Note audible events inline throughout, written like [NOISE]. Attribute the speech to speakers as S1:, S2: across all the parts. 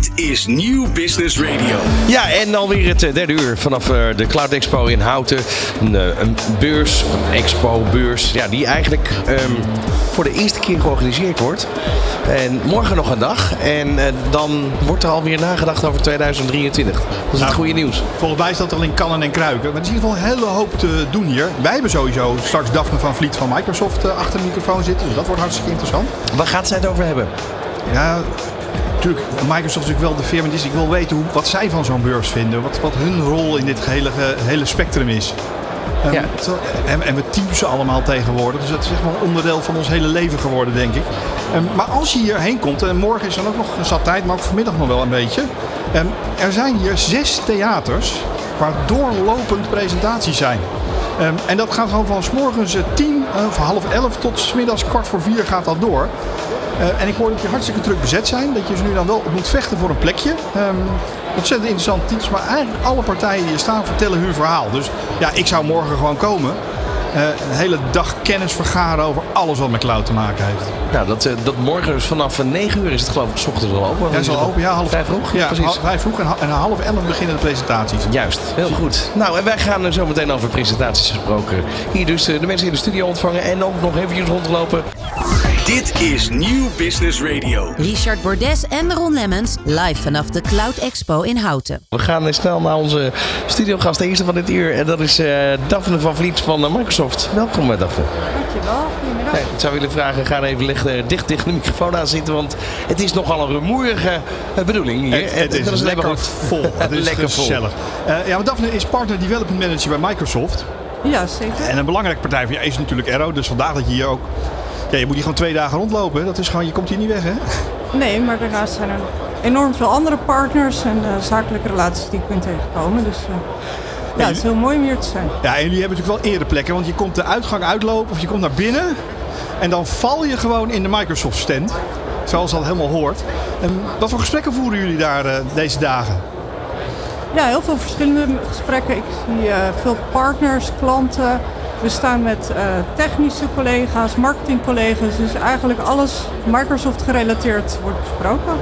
S1: Dit is Nieuw Business Radio.
S2: Ja, en alweer het eh, derde uur vanaf eh, de Cloud Expo in Houten. Een, eh, een beurs, een expo-beurs, ja, die eigenlijk ehm, voor de eerste keer georganiseerd wordt. En morgen nog een dag. En eh, dan wordt er alweer nagedacht over 2023. Dat is het
S3: Nou,
S2: goede nieuws.
S3: Volgens mij is dat al in kannen en kruiken. Maar er is in ieder geval een hele hoop te doen hier. Wij hebben sowieso straks Daphne van Vliet van Microsoft achter de microfoon zitten. Dus dat wordt hartstikke interessant.
S2: Waar gaat zij het over hebben?
S3: Ja, natuurlijk. Microsoft is natuurlijk wel de firma. Dus ik wil weten hoe, wat zij van zo'n beurs vinden. Wat, wat hun rol in dit hele, hele spectrum is. Ehm,
S2: Ja.
S3: en, en we teamsen allemaal tegenwoordig. Dus dat is echt wel onderdeel van ons hele leven geworden, denk ik. Ehm, maar als je hierheen komt, en morgen is dan ook nog zat tijd, maar ook vanmiddag nog wel een beetje. Ehm, er zijn hier zes theaters waar doorlopend presentaties zijn. En dat gaat gewoon van s morgens eh, tien eh, of half elf tot s middags kwart voor vier gaat dat door. Eh, en ik hoor dat je hartstikke druk bezet zijn. Dat je ze nu dan wel moet vechten voor een plekje. Ehm, ontzettend interessant titels. Maar eigenlijk alle partijen die hier staan vertellen hun verhaal. Dus ja, ik zou morgen gewoon komen. Eh, een hele dag kennis vergaren over alles wat met cloud te maken heeft.
S2: Nou, dat, eh, dat morgen is vanaf eh, 9 uur is het geloof ik, s ochtends al open.
S3: Ja, is al open. Ja, half
S2: Vrij vroeg?
S3: Ja,
S2: precies.
S3: vrij vroeg. En, en half elf beginnen de presentaties.
S2: Juist, heel goed. Nou, en wij gaan er zo meteen over presentaties gesproken. Hier dus de mensen in de studio ontvangen en ook nog eventjes rondlopen.
S1: Dit is Nieuw Business Radio.
S4: Richard Bordes en Ron Lemmens live vanaf de Cloud Expo in Houten.
S2: We gaan snel naar onze studiogast, de eerste van dit uur. En dat is eh, Daphne van Vliet van eh, Microsoft. Welkom, eh, Daphne.
S5: Dankjewel, goedemiddag.
S2: Nee, ik zou willen vragen, ga even licht, dicht tegen de microfoon aan zitten. Want het is nogal een rumoerige bedoeling hier.
S3: Het, is,
S2: dat
S3: lekker vol. [LAUGHS] Het is
S2: lekker vol.
S3: Eh, ja, maar Daphne is partner development manager bij Microsoft.
S5: Ja, zeker.
S3: En een belangrijke partij voor je is natuurlijk Arrow. Dus vandaar dat je hier ook... Ja, je moet hier gewoon twee dagen rondlopen. hè. Dat is gewoon, je komt hier niet weg, hè?
S5: Nee, maar daarnaast zijn er enorm veel andere partners en eh, zakelijke relaties die ik ben tegengekomen. Dus eh, ja, het is heel mooi om hier te zijn.
S3: Ja, en jullie hebben natuurlijk wel eerder plekken. Want je komt de uitgang uitlopen of je komt naar binnen. En dan val je gewoon in de Microsoft stand. Zoals dat helemaal hoort. En wat voor gesprekken voeren jullie daar eh, deze dagen?
S5: Ja, heel veel verschillende gesprekken. Ik zie veel partners, klanten. We staan met eh, technische collega's, marketingcollega's. Dus eigenlijk alles Microsoft gerelateerd wordt besproken.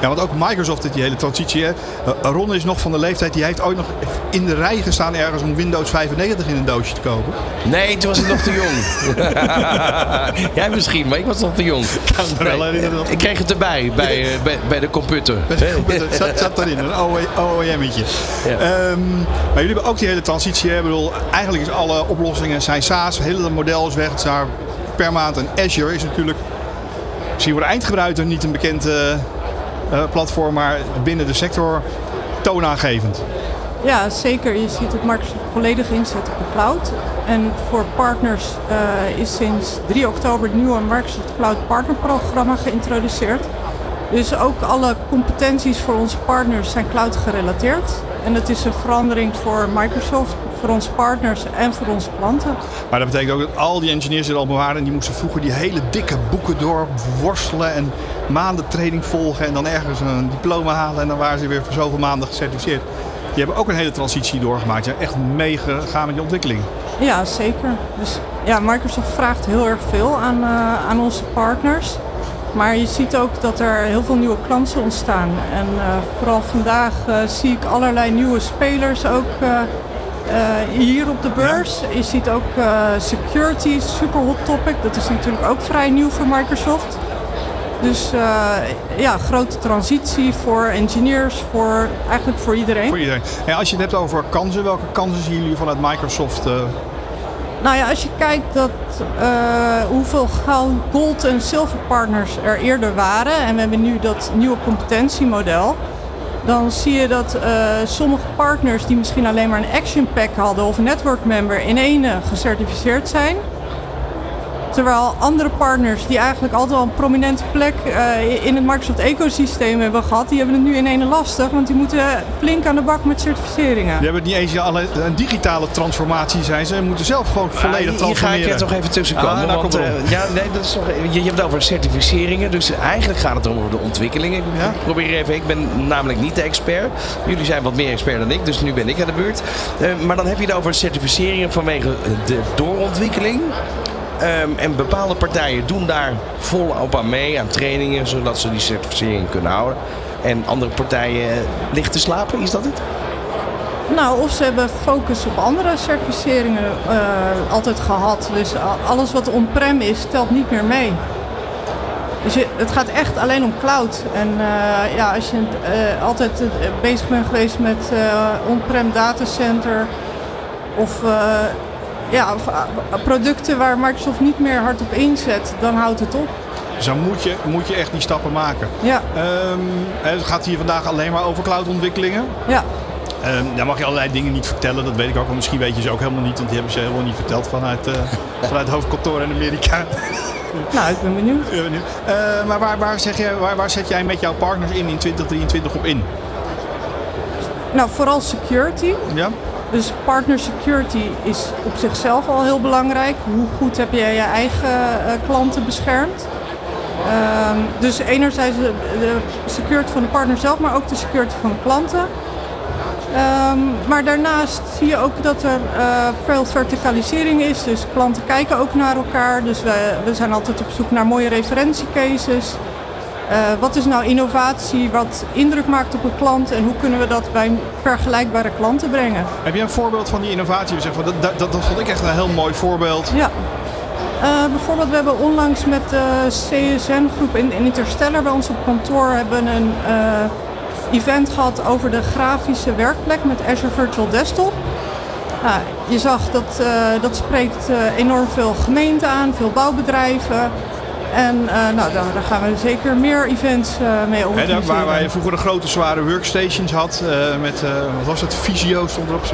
S3: Ja, want ook Microsoft heeft die hele transitie. Hè. Eh, Ron is nog van de leeftijd, die heeft ooit nog in de rij gestaan ergens om Windows 95 in een doosje te kopen.
S2: Nee, toen was ik nog te jong. [LAUGHS] Jij misschien, maar ik was nog te jong.
S3: dat-
S2: ik kreeg het erbij, bij, eh, bij, bij de computer. [LAUGHS]
S3: Het zat, zat erin, een OEM'tje.
S2: Ja.
S3: Ehm, maar jullie hebben ook die hele transitie. Hè. Ik bedoel, eigenlijk is alle oplossingen zijn SaaS. Het hele model is weg. Het is daar per maand. En Azure is natuurlijk misschien voor de eindgebruiker niet een bekend eh, platform. Maar binnen de sector toonaangevend.
S5: Ja, zeker. Je ziet dat Microsoft volledig inzet op de cloud. En voor partners eh, is sinds 3 oktober het nieuwe Microsoft Cloud Partner Programma geïntroduceerd. Dus ook alle competenties voor onze partners zijn cloud gerelateerd. En dat is een verandering voor Microsoft, voor onze partners en voor onze klanten.
S3: Maar dat betekent ook dat al die engineers er al bewaren. En die moesten vroeger die hele dikke boeken doorworstelen. En maanden training volgen. En dan ergens een diploma halen. En dan waren ze weer voor zoveel maanden gecertificeerd. Die hebben ook een hele transitie doorgemaakt. Die zijn echt meegegaan met die ontwikkeling.
S5: Ja, zeker. Dus ja, Microsoft vraagt heel erg veel aan, eh, aan onze partners. Maar je ziet ook dat er heel veel nieuwe klanten ontstaan. En eh, vooral vandaag eh, zie ik allerlei nieuwe spelers ook hier op de beurs. Je ziet ook security, super hot topic. Dat is natuurlijk ook vrij nieuw voor Microsoft. Dus eh, ja, grote transitie voor engineers, voor, eigenlijk voor iedereen.
S3: Voor iedereen. En als je het hebt over kansen, welke kansen zien jullie vanuit Microsoft? eh,
S5: Nou ja, als je kijkt dat, eh, hoeveel gold en silver partners er eerder waren en we hebben nu dat nieuwe competentiemodel, dan zie je dat sommige partners die misschien alleen maar een action pack hadden of een network member in één eh, gecertificeerd zijn. Terwijl andere partners die eigenlijk altijd al een prominente plek eh, in het Microsoft ecosysteem hebben gehad, die hebben het nu in ene lastig, want die moeten flink aan de bak met certificeringen.
S3: die hebben niet eens alle, een digitale transformatie zijn. Ze moeten zelf gewoon volledig
S2: Ah, hier ga
S3: transformeren.
S2: ik er toch even tussen komen.
S3: Ah, nou,
S2: want, eh, ja, nee, dat is toch, je, je hebt het over certificeringen. Dus eigenlijk gaat het over de ontwikkelingen.
S3: Ja.
S2: Ik probeer even. Ik ben namelijk niet de expert. Jullie zijn wat meer expert dan ik. Dus nu ben ik aan de beurt. Eh, maar dan heb je het over certificeringen vanwege de doorontwikkeling. Ehm, en bepaalde partijen doen daar volop aan mee, aan trainingen, zodat ze die certificering kunnen houden. en andere partijen ligt te slapen? Is dat het?
S5: Nou, of ze hebben focus op andere certificeringen uh, altijd gehad. Dus alles wat on-prem is, telt niet meer mee. Dus het gaat echt alleen om cloud. En uh, ja, als je uh, altijd bezig bent geweest met on-prem datacenter of, ja, of producten waar Microsoft niet meer hard op inzet, dan houdt het op.
S3: Dus dan moet je, moet je echt die stappen maken.
S5: Ja.
S3: Um, het gaat hier vandaag alleen maar over cloudontwikkelingen.
S5: Ja.
S3: Um, daar mag je allerlei dingen niet vertellen, dat weet ik ook. misschien weet je ze ook helemaal niet, want die hebben ze helemaal niet verteld vanuit, uh, [LAUGHS] vanuit het hoofdkantoor in Amerika. [LAUGHS]
S5: Nou, ik ben benieuwd.
S3: Ja, benieuwd. Uh, maar waar, waar, zeg jij, waar, waar zet jij met jouw partners in in 2023 op in?
S5: Nou, vooral security.
S3: Ja.
S5: Dus partner security is op zichzelf al heel belangrijk. Hoe goed heb jij je eigen uh, klanten beschermd? Um, dus enerzijds de, security van de partner zelf, maar ook de security van de klanten. Um, maar daarnaast zie je ook dat er uh, veel verticalisering is. Dus klanten kijken ook naar elkaar. Dus we, we zijn altijd op zoek naar mooie referentiecases. Uh, wat is nou innovatie wat indruk maakt op een klant en hoe kunnen we dat bij vergelijkbare klanten brengen?
S3: Heb je een voorbeeld van die innovatie? Zeg, dat, dat, dat, dat vond ik echt een heel mooi voorbeeld.
S5: Ja. Uh, bijvoorbeeld, we hebben onlangs met de CSN-groep in, in Interstellar bij ons op kantoor hebben een event gehad over de grafische werkplek met Azure Virtual Desktop. Nou, je zag dat dat spreekt enorm veel gemeenten aan, veel bouwbedrijven. En uh, nou, daar, daar, gaan we zeker meer events mee organiseren.
S3: En waar wij vroeger de grote zware workstations had met, wat was het, Visio stond erop.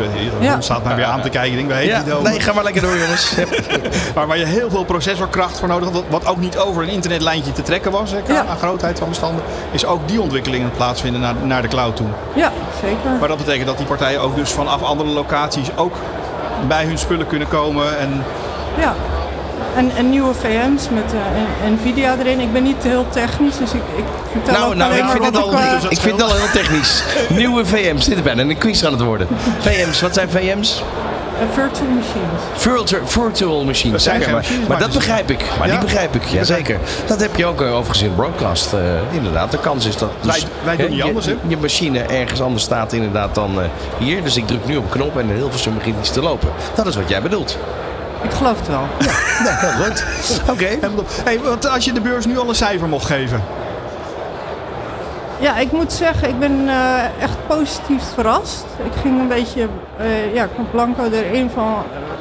S3: Ja. staat mij weer aan te kijken, ik denk, waar heet
S2: ja.
S3: die dan?
S2: Nee, ga maar lekker door jongens. [LAUGHS]
S3: maar waar je heel veel processorkracht voor nodig had, wat ook niet over een internetlijntje te trekken was, hè, ja. aan grootheid van bestanden, is ook die ontwikkeling aan het plaatsvinden naar, naar de cloud toe.
S5: Ja, zeker.
S3: Maar dat betekent dat die partijen ook dus vanaf andere locaties ook bij hun spullen kunnen komen en...
S5: Ja, en, en, nieuwe VM's met uh, Nvidia erin. Ik ben niet heel technisch, dus ik, ik vertel
S2: nou,
S5: ook
S2: nou,
S5: alleen
S2: ik vind het al,
S5: ik, uh,
S2: ik vind het al heel technisch. [LAUGHS] nieuwe VM's, dit er bijna een quiz aan het worden. VM's, wat zijn VM's?
S5: Uh, virtual machines.
S2: Virtual, virtual machines.
S3: Dat geen
S2: maar,
S3: machines,
S2: maar
S3: maar
S2: dat begrijp ik. Maar
S3: Ja?
S2: die begrijp ik, jazeker. Dat heb je ook uh, overigens in broadcast. uh, inderdaad, de kans is dat...
S3: Wij- wij doen
S2: hè,
S3: niet
S2: je,
S3: anders, hè?
S2: Je machine ergens anders staat inderdaad dan uh, hier. Dus ik druk nu op een knop en de Hilversum begint iets te lopen. Dat is wat jij bedoelt.
S5: Ik geloof het wel. [LAUGHS]
S2: Heel goed. [LAUGHS] Oké.
S3: Hey, want als je de beurs nu al een cijfer mocht geven.
S5: Ja, ik moet zeggen, ik ben eh, echt positief verrast. Ik ging een beetje, eh, ja, kwam blanco erin van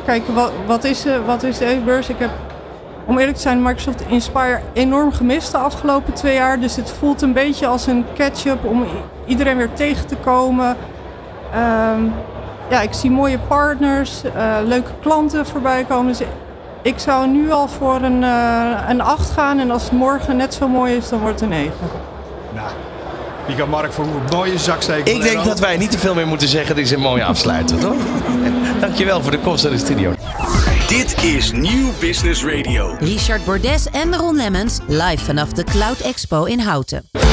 S5: kijken wat, wat, is, er, wat is deze beurs. Ik heb, om eerlijk te zijn, Microsoft Inspire enorm gemist de afgelopen twee jaar. Dus het voelt een beetje als een catch-up om iedereen weer tegen te komen. Ehm, ja, ik zie mooie partners, eh, leuke klanten voorbij komen. Dus ik zou nu al voor een, eh, een 8 gaan. En als het morgen net zo mooi is, dan wordt het een 9.
S3: Nou, die kan Mark voor een mooie zak steken.
S2: Ik denk dat wij niet te veel meer moeten zeggen. Dit is een mooie afsluiter, toch? [LAUGHS] Dankjewel voor de komst naar de studio.
S1: Dit is Nieuw Business Radio.
S4: Richard Bordes en Ron Lemmens live vanaf de Cloud Expo in Houten.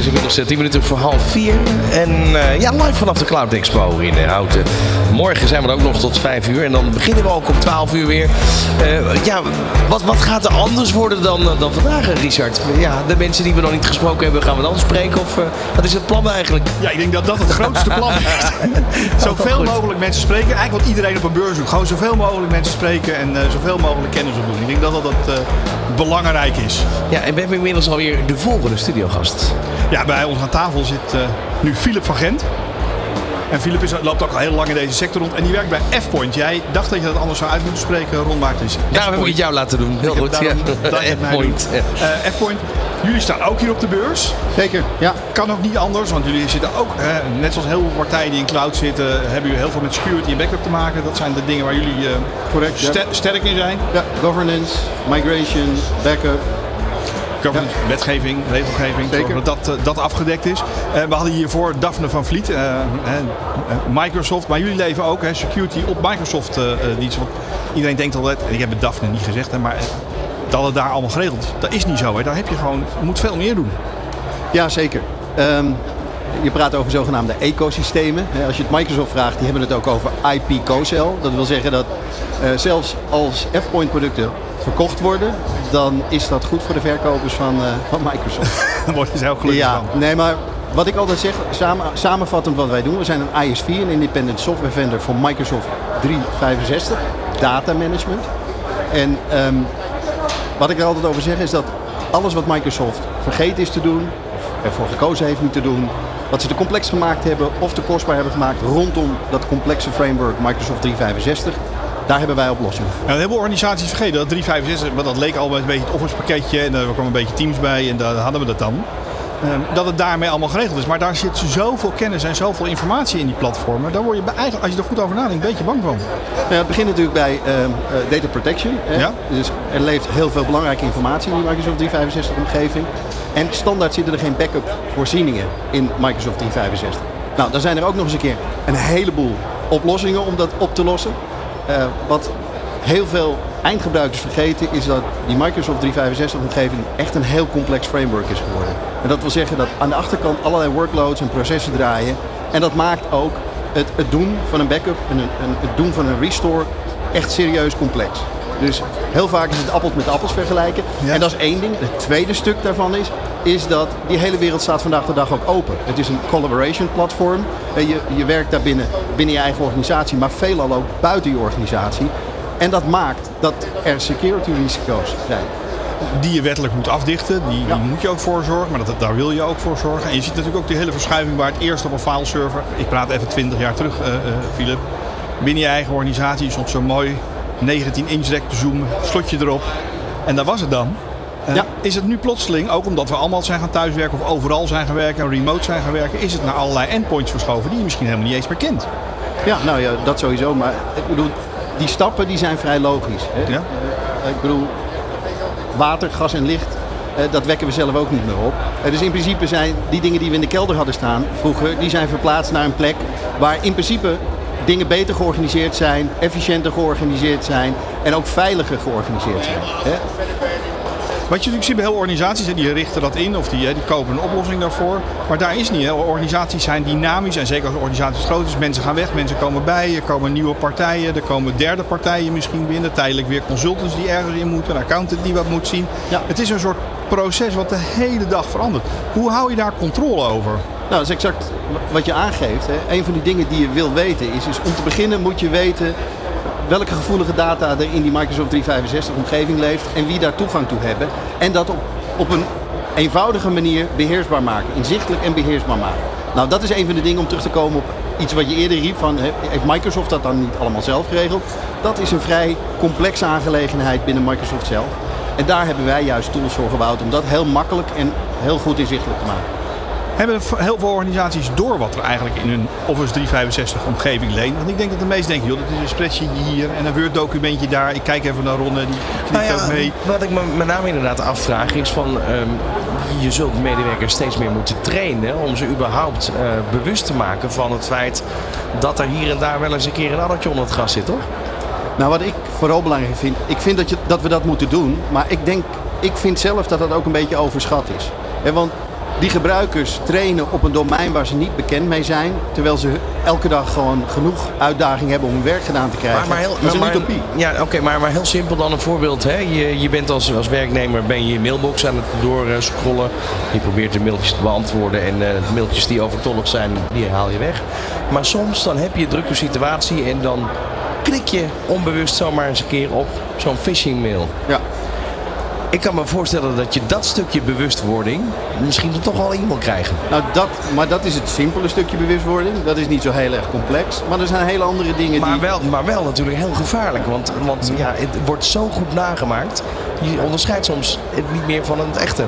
S2: Is inmiddels eh, 10 minuten voor half 4. En eh, ja, live vanaf de Cloud Expo in eh, Houten. Morgen zijn we er ook nog tot 5 uur. En dan beginnen we ook om 12 uur weer. Eh, ja, wat, wat gaat er anders worden dan, dan vandaag, Richard? Ja, de mensen die we nog niet gesproken hebben, gaan we dan spreken? Of wat is het plan eigenlijk?
S3: Ja, ik denk dat dat het grootste plan is. [LAUGHS] zoveel mogelijk mensen spreken. Eigenlijk wat iedereen op een beurs doet. Gewoon zoveel mogelijk mensen spreken en zoveel mogelijk kennis opdoen. Ik denk dat dat, dat belangrijk is.
S2: Ja, en we hebben inmiddels alweer de volgende studiogast.
S3: Ja, bij ons aan tafel zit eh, nu Philip van Gent. En Philip is, loopt ook al heel lang in deze sector rond. En die werkt bij F-Point. Jij dacht dat je dat anders zou uit moeten spreken, Ron, maar het is
S2: Daarom heb ik het jou laten doen. Heel goed.
S3: daarom
S2: ja. Ja.
S3: Eh, F-Point, jullie staan ook hier op de beurs.
S6: Zeker, ja.
S3: Kan ook niet anders, want jullie zitten ook, hè, net zoals heel veel partijen die in cloud zitten, hebben jullie heel veel met security en backup te maken. Dat zijn de dingen waar jullie eh,
S6: Correct, ja.
S3: ster- sterk in zijn.
S6: ja. Governance, migration, backup.
S3: Governance, wetgeving, regelgeving,
S6: Zeker.
S3: dat dat, eh, dat afgedekt is. Eh, we hadden hiervoor Daphne van Vliet, eh, Microsoft, maar jullie leven ook hè, security op Microsoft dienst. Want iedereen denkt altijd, en ik heb het Daphne niet gezegd, hè, maar dat het daar allemaal geregeld is. Dat is niet zo. Hè. Daar heb je gewoon, je moet veel meer doen.
S6: Ja, zeker. Ehm, je praat over zogenaamde ecosystemen. Als je het Microsoft vraagt, die hebben het ook over IP co-sell. Dat wil zeggen dat zelfs als F-Point producten verkocht worden, dan is dat goed voor de verkopers van, eh, van Microsoft. [LAUGHS]
S3: Daar word je zelf gelukkig
S6: ja,
S3: van.
S6: nee, maar wat ik altijd zeg, samen, samenvattend wat wij doen. We zijn een ISV, een independent software vendor voor Microsoft 365. Data management. En ehm, wat ik er altijd over zeg is dat alles wat Microsoft vergeten is te doen, of ervoor gekozen heeft niet te doen, wat ze te complex gemaakt hebben of te kostbaar hebben gemaakt rondom dat complexe framework Microsoft 365, daar hebben wij oplossingen voor.
S3: Nou, een heleboel organisaties vergeten dat 365, want dat leek al een beetje het Office pakketje en daar kwam een beetje Teams bij en daar hadden we dat dan. Ehm, dat het daarmee allemaal geregeld is. Maar daar zit zoveel kennis en zoveel informatie in die platformen. Daar word je eigenlijk, als je er goed over nadenkt, een beetje bang van.
S6: Nou ja, het begint natuurlijk bij ehm, eh, data protection. Hè?
S3: Ja.
S6: Dus er leeft heel veel belangrijke informatie in die Microsoft 365 omgeving. En standaard zitten er geen backup voorzieningen in Microsoft 365. Nou, dan zijn er ook nog eens een keer een heleboel oplossingen om dat op te lossen. Eh, wat heel veel eindgebruikers vergeten is dat die Microsoft 365 omgeving echt een heel complex framework is geworden. En dat wil zeggen dat aan de achterkant allerlei workloads en processen draaien. En dat maakt ook het, het doen van een backup en een, een- het doen van een restore echt serieus complex. Dus heel vaak is het appels met appels vergelijken.
S3: Ja.
S6: En dat is één ding. Het tweede stuk daarvan is, is dat die hele wereld staat vandaag de dag ook open. Het is een collaboration platform. En Je, je werkt daar binnen, binnen je eigen organisatie, maar veelal ook buiten je organisatie. En dat maakt dat er security risico's zijn.
S3: Die je wettelijk moet afdichten, die,
S6: Ja.
S3: die moet je ook voor zorgen, maar dat, daar wil je ook voor zorgen. En je ziet natuurlijk ook die hele verschuiving waar het eerst op een fileserver, ik praat even 20 jaar terug, eh, eh, Philip, binnen je eigen organisatie is soms zo mooi 19 inch rek te zoomen, slotje erop en dat was het dan. Eh,
S6: Ja.
S3: Is het nu plotseling, ook omdat we allemaal zijn gaan thuiswerken of overal zijn gaan werken en remote zijn gaan werken, is het naar allerlei endpoints verschoven die je misschien helemaal niet eens meer kent?
S6: Ja, nou ja, dat sowieso. Maar ik bedoel, die stappen die zijn vrij logisch. Hè?
S3: Ja.
S6: Eh, Ik bedoel, water, gas en licht, eh, dat wekken we zelf ook niet meer op. Dus in principe zijn die dingen die we in de kelder hadden staan vroeger, die zijn verplaatst naar een plek waar in principe dingen beter georganiseerd zijn, efficiënter georganiseerd zijn en ook veiliger georganiseerd zijn. Hè?
S3: Wat je natuurlijk ziet bij heel organisaties, die richten dat in of die, hè, die kopen een oplossing daarvoor. Maar daar is niet. Hè. Organisaties zijn dynamisch en zeker als organisaties groot is, mensen gaan weg, mensen komen bij, er komen nieuwe partijen, er komen derde partijen misschien binnen, tijdelijk weer consultants die ergens in moeten, een accountant die wat moet zien.
S6: Ja.
S3: Het is een soort proces wat de hele dag verandert. Hoe hou je daar controle over?
S6: Nou, dat is exact wat je aangeeft. Hè. Een van die dingen die je wil weten is, is om te beginnen moet je weten welke gevoelige data er in die Microsoft 365 omgeving leeft en wie daar toegang toe hebben. En dat op, op een eenvoudige manier beheersbaar maken, inzichtelijk en beheersbaar maken. Nou, dat is een van de dingen om terug te komen op iets wat je eerder riep van, heeft Microsoft dat dan niet allemaal zelf geregeld? Dat is een vrij complexe aangelegenheid binnen Microsoft zelf. En daar hebben wij juist tools voor gebouwd om dat heel makkelijk en heel goed inzichtelijk te maken.
S3: Hebben heel veel organisaties door wat er eigenlijk in hun Office 365 omgeving leent? Want ik denk dat de meesten denken, joh, dat is een spreadsheetje hier en een Word documentje daar. Ik kijk even naar Ronne, die knikt
S2: Nou
S3: ook mee.
S2: Wat ik me met name inderdaad afvraag is van... ehm, je zult medewerkers steeds meer moeten trainen om ze überhaupt eh, bewust te maken van het feit dat er hier en daar wel eens een keer een addertje onder het gras zit, toch?
S6: Nou, wat ik vooral belangrijk vind, ik vind dat, je, dat we dat moeten doen, maar ik denk, ik vind zelf dat dat ook een beetje overschat is. Want die gebruikers trainen op een domein waar ze niet bekend mee zijn, terwijl ze elke dag gewoon genoeg uitdaging hebben om hun werk gedaan te krijgen. dat is een
S2: maar-
S6: utopie.
S2: Ja, oké, maar, maar heel simpel dan een voorbeeld. Hè? Je, je bent als, als werknemer ben je je mailbox aan het doorscrollen. Je probeert de mailtjes te beantwoorden en eh, de mailtjes die overtollig zijn, die haal je weg. Maar soms dan heb je een drukke situatie en dan klik je onbewust zomaar eens een keer op zo'n phishing mail.
S6: Ja.
S2: Ik kan me voorstellen dat je dat stukje bewustwording misschien er toch wel in wil krijgen.
S6: Nou, dat, maar dat is het simpele stukje bewustwording. Dat is niet zo heel erg complex. Maar er zijn hele andere dingen
S2: Maar
S6: die...
S2: wel, maar wel natuurlijk heel gevaarlijk. Want, want ja, het wordt zo goed nagemaakt. Je onderscheidt soms het niet meer van het echte.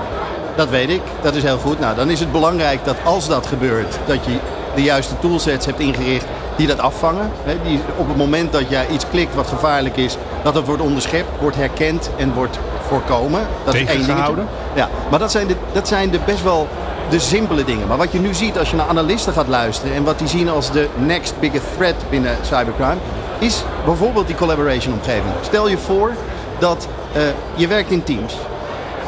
S6: Dat weet ik, dat is heel goed. Nou, dan is het belangrijk dat als dat gebeurt, dat je de juiste toolsets hebt ingericht die dat afvangen. Hè, die op het moment dat jij iets klikt wat gevaarlijk is, dat het wordt onderschept, wordt herkend en wordt voorkomen. Dat is één dingetje.
S3: Tegengehouden.
S6: Ja, maar dat zijn, de, dat zijn de best wel de simpele dingen. Maar wat je nu ziet als je naar analisten gaat luisteren en wat die zien als de next biggest threat binnen cybercrime, is bijvoorbeeld die collaboration omgeving. Stel je voor dat eh, je werkt in teams.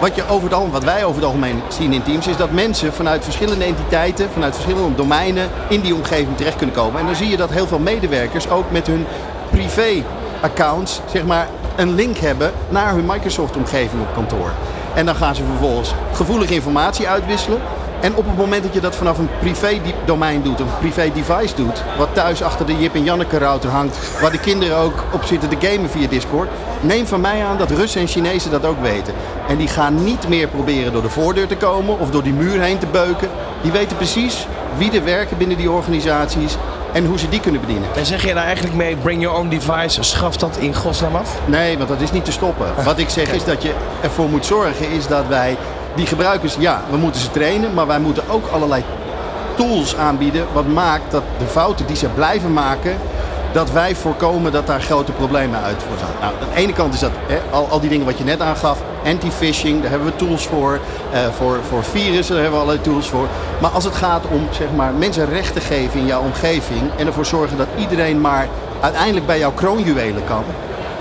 S6: Wat, je over het, wat wij over het algemeen zien in teams is dat mensen vanuit verschillende entiteiten, vanuit verschillende domeinen in die omgeving terecht kunnen komen. En dan zie je dat heel veel medewerkers ook met hun privé-accounts zeg maar, een link hebben naar hun Microsoft-omgeving op kantoor. En dan gaan ze vervolgens gevoelige informatie uitwisselen. En op het moment dat je dat vanaf een privé domein doet, een privé device doet, wat thuis achter de Jip en Janneke router hangt, waar de kinderen ook op zitten te gamen via Discord, neem van mij aan dat Russen en Chinezen dat ook weten. En die gaan niet meer proberen door de voordeur te komen of door die muur heen te beuken. Die weten precies wie er werken binnen die organisaties en hoe ze die kunnen bedienen.
S2: En zeg je nou eigenlijk mee, bring your own device, schaf dat in godsnaam af?
S6: Nee, want dat is niet te stoppen. Wat ik zeg is dat je ervoor moet zorgen is dat wij die gebruikers, ja, we moeten ze trainen, maar wij moeten ook allerlei tools aanbieden wat maakt dat de fouten die ze blijven maken, dat wij voorkomen dat daar grote problemen uit voortaan. Nou, aan de ene kant is dat hè, al, al die dingen wat je net aangaf, anti-phishing, daar hebben we tools voor. Eh, voor, voor virussen, daar hebben we allerlei tools voor. Maar als het gaat om zeg maar, mensen recht te geven in jouw omgeving en ervoor zorgen dat iedereen maar uiteindelijk bij jouw kroonjuwelen kan,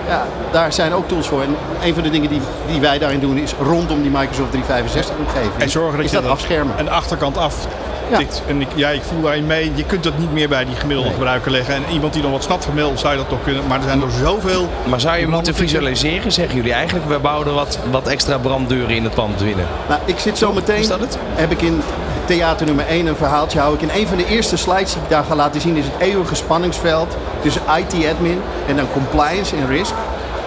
S6: ja, daar zijn ook tools voor. En een van de dingen die, die wij daarin doen is rondom die Microsoft 365 omgeving.
S3: En zorgen dat
S6: is
S3: je
S6: dat afschermen.
S3: Een achterkant af.
S6: Ja.
S3: En ik, ja, ik voel daarin mee. Je kunt dat niet meer bij die gemiddelde gebruiker leggen. En iemand die nog wat snapt van mail, zou je dat toch kunnen. Maar er zijn er zoveel.
S2: Maar zou je moeten visualiseren, zeggen jullie eigenlijk, we bouwen wat, wat extra branddeuren in het pand winnen?
S6: Nou, ik zit zo meteen.
S2: Is dat het?
S6: Heb ik in theater nummer 1 een verhaaltje hou ik. In een van de eerste slides die ik daar ga laten zien is het eeuwige spanningsveld tussen IT-admin en dan compliance en risk.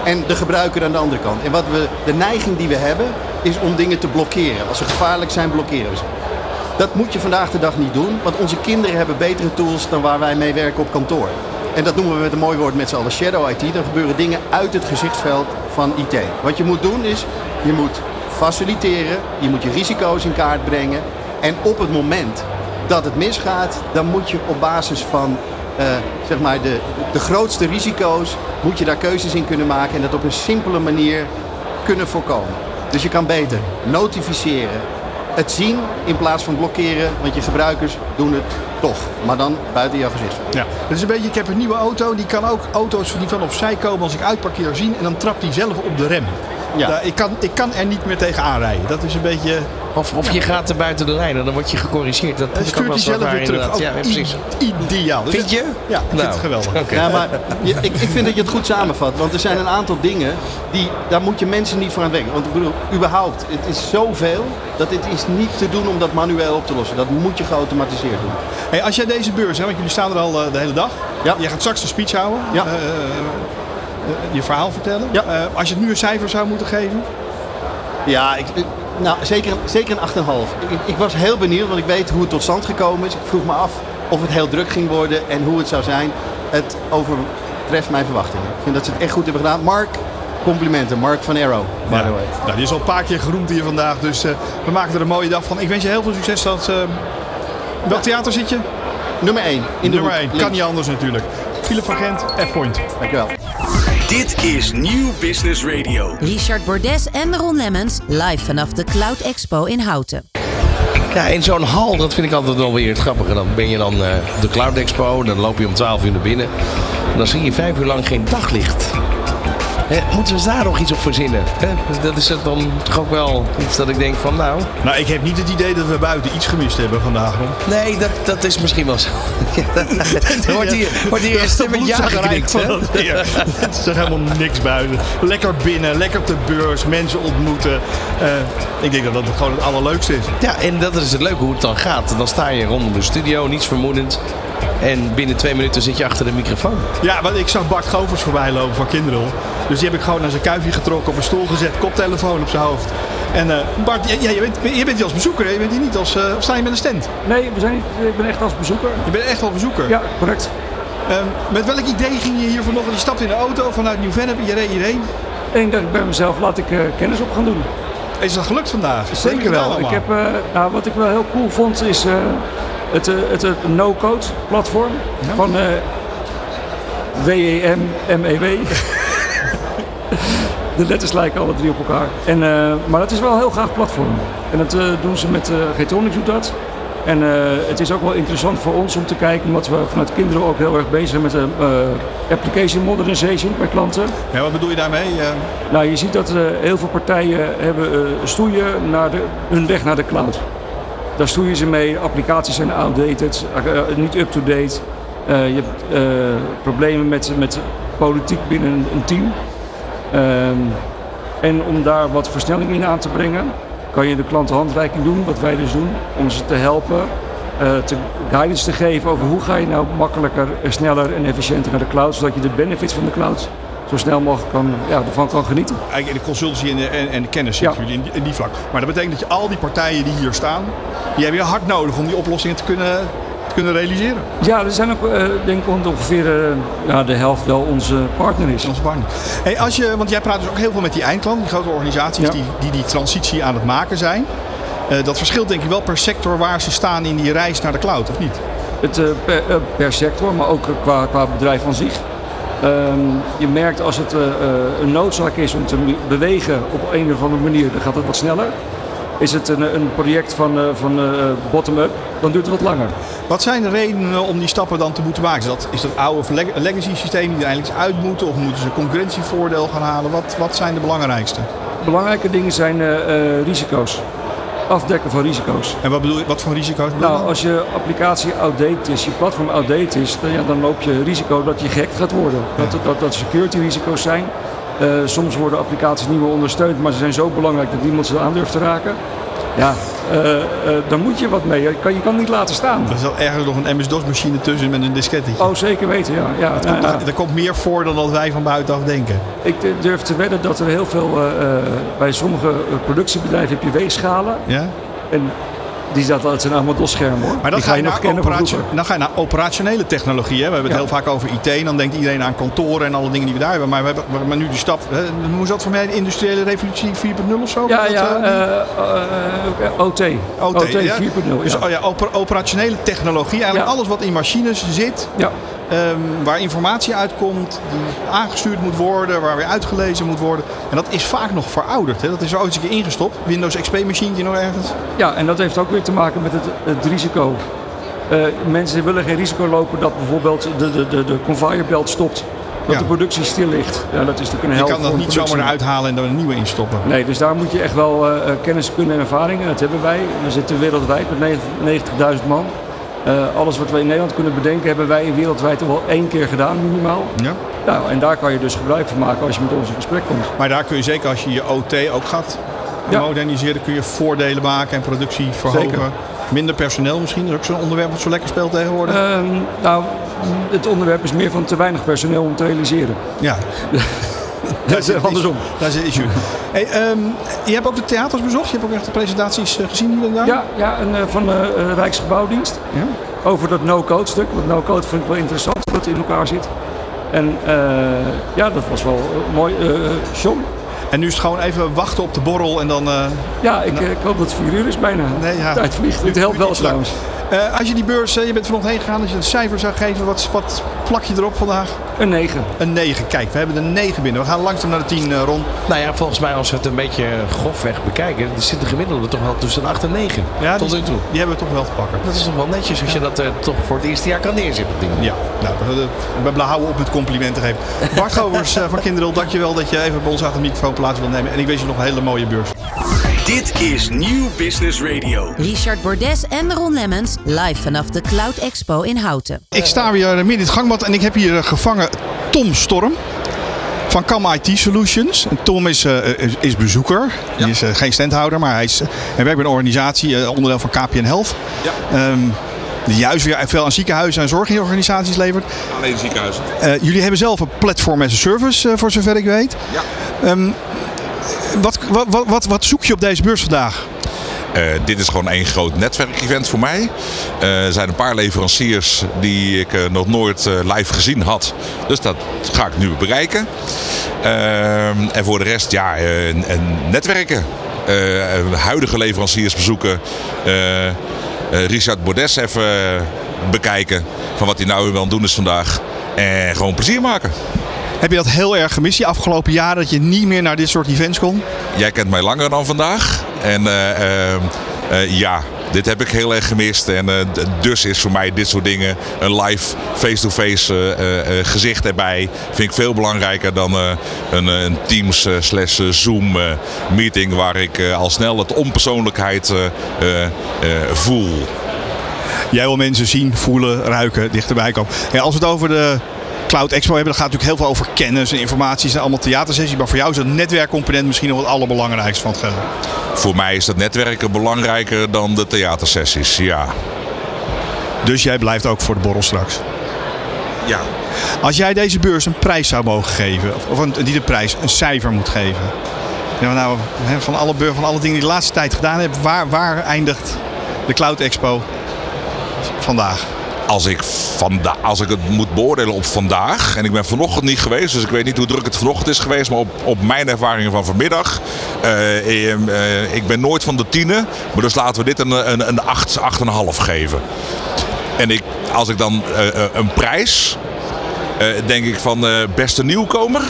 S6: En de gebruiker aan de andere kant. En wat we, de neiging die we hebben, is om dingen te blokkeren. Als ze gevaarlijk zijn, blokkeren we ze. Dat moet je vandaag de dag niet doen, want onze kinderen hebben betere tools dan waar wij mee werken op kantoor. En dat noemen we met een mooi woord met z'n allen shadow IT. Dan gebeuren dingen uit het gezichtsveld van IT. Wat je moet doen is, je moet faciliteren, je moet je risico's in kaart brengen. En op het moment dat het misgaat, dan moet je op basis van eh, zeg maar de, de grootste risico's, moet je daar keuzes in kunnen maken en dat op een simpele manier kunnen voorkomen. Dus je kan beter notificeren, het zien in plaats van blokkeren, want je gebruikers doen het toch, maar dan buiten jouw gezichtsveld.
S3: Ja, het is een beetje, ik heb een nieuwe auto. Die kan ook auto's die van opzij komen als ik uitparkeer zien. En dan trapt die zelf op de rem.
S6: Ja.
S3: Daar- ik, kan, ik kan er niet meer tegen aanrijden. Dat is een beetje...
S2: Of, of je gaat er buiten de lijn en dan word je gecorrigeerd. Dat ook
S3: stuurt
S2: wel
S3: hij zelf weer terug.
S2: inderdaad. Ja,
S3: Ook
S2: ja, precies.
S3: Ideaal. Dus
S2: Vind je?
S3: Ja, ik vind
S2: Nou,
S3: het geweldig.
S2: Oké.
S6: Ja, maar je- ik, ik vind dat je het goed samenvat. Want er zijn een aantal dingen, die, daar moet je mensen niet voor aan werken. Want ik bedoel, überhaupt, het is zoveel dat het is niet te doen om dat manueel op te lossen. Dat moet je geautomatiseerd doen.
S3: Hey, als jij deze beurs, hè, want jullie staan er al eh, de hele dag.
S6: Ja.
S3: Jij gaat straks een speech houden.
S6: Ja.
S3: eh, eh, je verhaal vertellen.
S6: Ja.
S3: Eh, als je het nu een cijfer zou moeten geven.
S6: Ja, ik, nou, zeker, een- zeker een 8,5. Ik, ik was heel benieuwd, want ik weet hoe het tot stand gekomen is. Ik vroeg me af of het heel druk ging worden en hoe het zou zijn. Het overtreft mijn verwachtingen. Ik vind dat ze het echt goed hebben gedaan. Mark, complimenten. Mark van Arrow, by
S3: Ja.
S6: the way.
S3: Nou, die is al een paar keer geroemd hier vandaag. Dus eh, we maken er een mooie dag van. Ik wens je heel veel succes. Dat, eh, welk theater zit je?
S6: Nummer 1. In de
S3: Nummer
S6: hoek,
S3: 1.
S6: links.
S3: Kan niet anders natuurlijk. Philip van Gent, F-Point.
S6: Dankjewel.
S1: Dit is Nieuw Business Radio.
S4: Richard Bordes en Ron Lemmens live vanaf de Cloud Expo in Houten.
S2: Ja, in zo'n hal, dat vind ik altijd wel weer het grappige. Dan ben je dan eh, op de Cloud Expo, dan loop je om 12 uur naar binnen. En dan zie je vijf uur lang geen daglicht. Moeten we daar nog iets op verzinnen? Dus Dat is het dan toch ook wel iets dat ik denk van nou...
S3: Nou, ik heb niet het idee dat we buiten iets gemist hebben vandaag.
S2: Nee, dat, dat is misschien wel zo. [LAUGHS] Er wordt hier, wordt hier een stem met ja geknikt, hè?
S3: Het is toch helemaal niks buiten. Lekker binnen, lekker op de beurs, mensen ontmoeten. Eh, ik denk dat dat gewoon het allerleukste is.
S2: Ja, en dat is het leuke hoe het dan gaat. Dan sta je rondom de studio, niets vermoedend. En binnen twee minuten zit je achter de microfoon.
S3: Ja, want ik zag Bart Govers voorbij lopen van Kindrel. Dus die heb ik gewoon naar zijn kuifje getrokken, op een stoel gezet, koptelefoon op zijn hoofd. En eh, Bart, ja, je, bent, je bent hier als bezoeker, je bent hier niet als... eh, of sta je met een stand?
S7: Nee, we zijn niet, ik ben echt als bezoeker.
S3: Je bent echt wel bezoeker.
S7: Ja, correct.
S3: Ehm, met welk idee ging je hier vanochtend? Je stapt in de auto vanuit Nieuw-Vennep, je reed hierheen.
S7: En ik dacht bij mezelf, laat ik eh, kennis op gaan doen.
S3: Is dat gelukt vandaag?
S7: Zeker wel. Ik heb, eh, nou, wat ik wel heel cool vond is eh, het, eh, het, het no-code platform van eh WEM, MEW. De letters lijken alle drie op elkaar. En, eh, maar het is wel een heel gaaf platform. En dat eh, doen ze met uh, doet dat. En eh, het is ook wel interessant voor ons om te kijken, omdat we vanuit kinderen ook heel erg bezig zijn met de eh, application modernization bij klanten.
S3: Ja, wat bedoel je daarmee? Eh,
S7: Nou, je ziet dat eh, heel veel partijen hebben eh, stoeien naar de, hun weg naar de cloud. Daar stoeien ze mee, applicaties zijn outdated, eh, niet up-to-date. Eh, je hebt eh, problemen met, met politiek binnen een, team. Ehm, en om daar wat versnelling in aan te brengen, kan je de klanten handreiking doen, wat wij dus doen, om ze te helpen, te, guidance te geven over hoe ga je nou makkelijker, sneller en efficiënter naar de cloud, zodat je de benefits van de cloud zo snel mogelijk kan, ja, ervan kan genieten.
S3: Eigenlijk in de consultancy en de, en, en de kennis zitten
S7: Ja.
S3: jullie in die, in die vlak. Maar dat betekent dat je al die partijen die hier staan, die hebben je hard nodig om die oplossingen te kunnen, te kunnen realiseren.
S7: Ja, er zijn ook, eh, denk ik, ongeveer eh, ja, de helft wel onze partner is.
S3: Onze partner. Hey, als je, want jij praat dus ook heel veel met die eindklant, die grote organisaties
S7: Ja.
S3: die, die die transitie aan het maken zijn. Eh, dat verschilt denk ik wel per sector waar ze staan in die reis naar de cloud, of niet?
S7: Het, per, per sector, maar ook qua, qua bedrijf aan zich. Ehm, je merkt als het eh, eh, een noodzaak is om te bewegen op een of andere manier, dan gaat het wat sneller. Is het een, een project van, eh, van bottom-up, dan duurt het wat langer.
S3: Wat zijn de redenen om die stappen dan te moeten maken? Is dat, is dat oude leg- legacy systeem die er eindelijk eens uit moeten? Of moeten ze concurrentievoordeel gaan halen? Wat, wat zijn de belangrijkste?
S7: Belangrijke dingen zijn risico's. Afdekken van risico's.
S3: En wat, bedoel je, wat voor risico's bedoel je
S7: Nou, als je applicatie outdated is, je platform outdated is, dan, ja, dan loop je risico dat je gehackt gaat worden. Dat, dat, dat security risico's zijn. Eh, soms worden applicaties niet meer ondersteund, maar ze zijn zo belangrijk dat niemand ze aan durft te raken. Ja, eh, eh, dan moet je wat mee. Je kan, je kan niet laten staan.
S3: Er zit ergens nog een MS-DOS-machine tussen met een diskettetje.
S7: Oh, zeker weten, ja. ja,
S3: Dat komt,
S7: ja.
S3: Er komt meer voor dan dat wij van buitenaf denken.
S7: Ik durf te wedden dat er heel veel, eh, eh, bij sommige productiebedrijven heb je weegschalen.
S3: Ja?
S7: En die dat, dat zijn allemaal DOS-schermen hoor.
S3: Maar dan ga, je
S7: nog
S3: dan ga je naar operationele technologie. Hè? We hebben het
S7: Ja.
S3: heel vaak over IT. En dan denkt iedereen aan kantoren en alle dingen die we daar hebben. Maar we hebben hebben nu die stap. Hè? Hoe is dat voor mij? De industriële revolutie 4.0 of zo?
S7: Ja, ja,
S3: eh,
S7: eh, eh, eh, OT.
S3: OT, ja?
S7: 4.0.
S3: Dus
S7: ja.
S3: oh operationele technologie. Eigenlijk alles wat in machines zit.
S7: ja.
S3: Ehm, waar informatie uitkomt. Die aangestuurd moet worden. Waar weer uitgelezen moet worden. En dat is vaak nog verouderd. Hè? Dat is er ooit een keer ingestopt. Windows XP machientje nog ergens.
S7: ja, en dat heeft ook weer te maken met het, het risico. Eh, mensen willen geen risico lopen dat bijvoorbeeld de, de, de, de conveyor belt stopt. Dat
S3: Ja.
S7: de productie stil ligt. Ja, dat is natuurlijk een
S3: Je kan dat niet zomaar eruit halen en er een nieuwe instoppen.
S7: Nee, dus daar moet je echt wel eh, kennis, kunde en ervaring. En dat hebben wij. We zitten wereldwijd met 90.000 man. Eh, alles wat we in Nederland kunnen bedenken, hebben wij wereldwijd al wel één keer gedaan, minimaal.
S3: Ja.
S7: Nou, en daar kan je dus gebruik van maken als je met ons in gesprek komt.
S3: Maar daar kun je zeker als je je OT ook gaat
S7: Ja.
S3: moderniseren, kun je voordelen maken en productie verhogen.
S7: Zeker.
S3: Minder personeel misschien, dat is ook zo'n onderwerp wat zo lekker speelt tegenwoordig.
S7: Ehm, nou, het onderwerp is meer van te weinig personeel om te realiseren.
S3: ja. [LAUGHS]
S7: Dat is andersom.
S3: Dat is een issue. Hey, ehm, je hebt ook de theaters bezocht, je hebt ook echt de presentaties eh, gezien hier en daar.
S7: Ja, ja en, eh, van de eh, Rijksgebouwdienst.
S3: Ja.
S7: Over dat no-code stuk. Want no-code vind ik wel interessant hoe het in elkaar zit. En eh, ja, dat was wel mooi. eh John?
S3: En nu is het gewoon even wachten op de borrel en dan... eh,
S7: Ja, ik, ik hoop dat het vier uur is bijna.
S3: Nee, ja.
S7: Tijd vliegt. Het helpt wel trouwens.
S3: Eh, als je die beurs, eh, je bent vanochtend heen gegaan, als je een cijfer zou geven, wat, wat plak je erop vandaag?
S7: Een 9.
S3: Een 9. Kijk, we hebben een 9 binnen. We gaan langzaam naar de 10 eh, rond.
S2: Nou ja, volgens mij als we het een beetje grofweg bekijken, er zit de gemiddelde toch wel tussen de 8 en 9.
S3: Ja,
S2: tot nu toe.
S3: die hebben we toch wel te pakken.
S2: Dat is toch wel netjes als je dat toch voor het eerste jaar kan neerzetten. Ding.
S3: Ja, nou, we- we houden op met complimenten geven. Bart Govers eh, van Kinderdeel, dankjewel dat je even bij ons achter de microfoon plaats wil nemen. En ik wens je nog een hele mooie beurs.
S1: Dit is Nieuw Business Radio.
S4: Richard Bordes en Ron Lemmens live vanaf de Cloud Expo in Houten.
S3: Ik sta weer midden in het gangbad en ik heb hier eh, gevangen Tom Storm. Van Cam IT Solutions. En Tom is, eh, is, is bezoeker. Die is eh, geen standhouder, maar hij, is, hij werkt bij een organisatie, eh, onderdeel van KPN Health. Ehm, die juist weer veel aan ziekenhuizen en zorgorganisaties levert.
S8: Alleen ziekenhuizen.
S3: Eh, jullie hebben zelf een platform as a service, eh, voor zover ik weet.
S8: Ja.
S3: Ehm, wat, wat, wat, wat, zoek je op deze beurs vandaag?
S8: Eh, dit is gewoon één groot netwerkevent voor mij. Eh, er zijn een paar leveranciers die ik eh, nog nooit live gezien had. Dus dat ga ik nu bereiken. En voor de rest, ja, en- en netwerken. Huidige leveranciers bezoeken. Richard Bordes even bekijken. Van wat hij nou weer aan het doen is vandaag. En gewoon plezier maken.
S3: Heb je dat heel erg gemist die afgelopen jaren dat je niet meer naar dit soort events kon?
S8: Jij kent mij langer dan vandaag. En eh, eh, eh, ja, dit heb ik heel erg gemist. En eh, dus is voor mij dit soort dingen, een live face-to-face gezicht erbij, vind ik veel belangrijker dan een, een Teams slash Zoom meeting waar ik al snel het onpersoonlijkheid voel.
S3: Jij wil mensen zien, voelen, ruiken, dichterbij komen. Ja, als we het over de Cloud Expo hebben, dan gaat natuurlijk heel veel over kennis en informatie. Het zijn allemaal theatersessies. Maar voor jou is het netwerkcomponent misschien nog het allerbelangrijkste van het geheel.
S8: voor mij is dat netwerken belangrijker dan de theatersessies. Ja.
S3: Dus jij blijft ook voor de borrel straks.
S8: Ja.
S3: Als jij deze beurs een prijs zou mogen geven, of- een, niet een prijs, een cijfer moet geven. Ja, nou, van, alle van alle dingen die de laatste tijd gedaan hebt, waar, waar eindigt de Cloud Expo vandaag?
S8: Als ik, vanda als ik het moet beoordelen op vandaag, en ik ben vanochtend niet geweest, dus ik weet niet hoe druk het vanochtend is geweest, maar op, op mijn ervaringen van vanmiddag. eh, eh, eh, ik ben nooit van de tienen, maar dus laten we dit een, een, een 8, 8,5 geven. En ik, als ik dan een prijs, denk ik van beste nieuwkomer.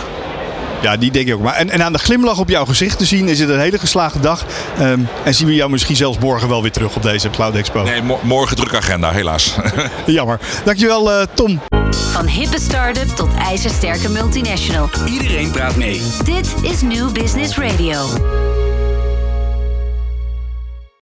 S3: Ja, die denk ik ook. Maar en, en aan de glimlach op jouw gezicht te zien, is het een hele geslaagde dag. Ehm, en zien we jou misschien zelfs morgen wel weer terug op deze Cloud Expo.
S8: Nee, mo- morgen druk agenda, helaas. [LAUGHS]
S3: Jammer. Dankjewel eh, Tom.
S4: Van hippe start-up tot ijzersterke multinational.
S1: Iedereen praat mee.
S4: Dit is New Business Radio.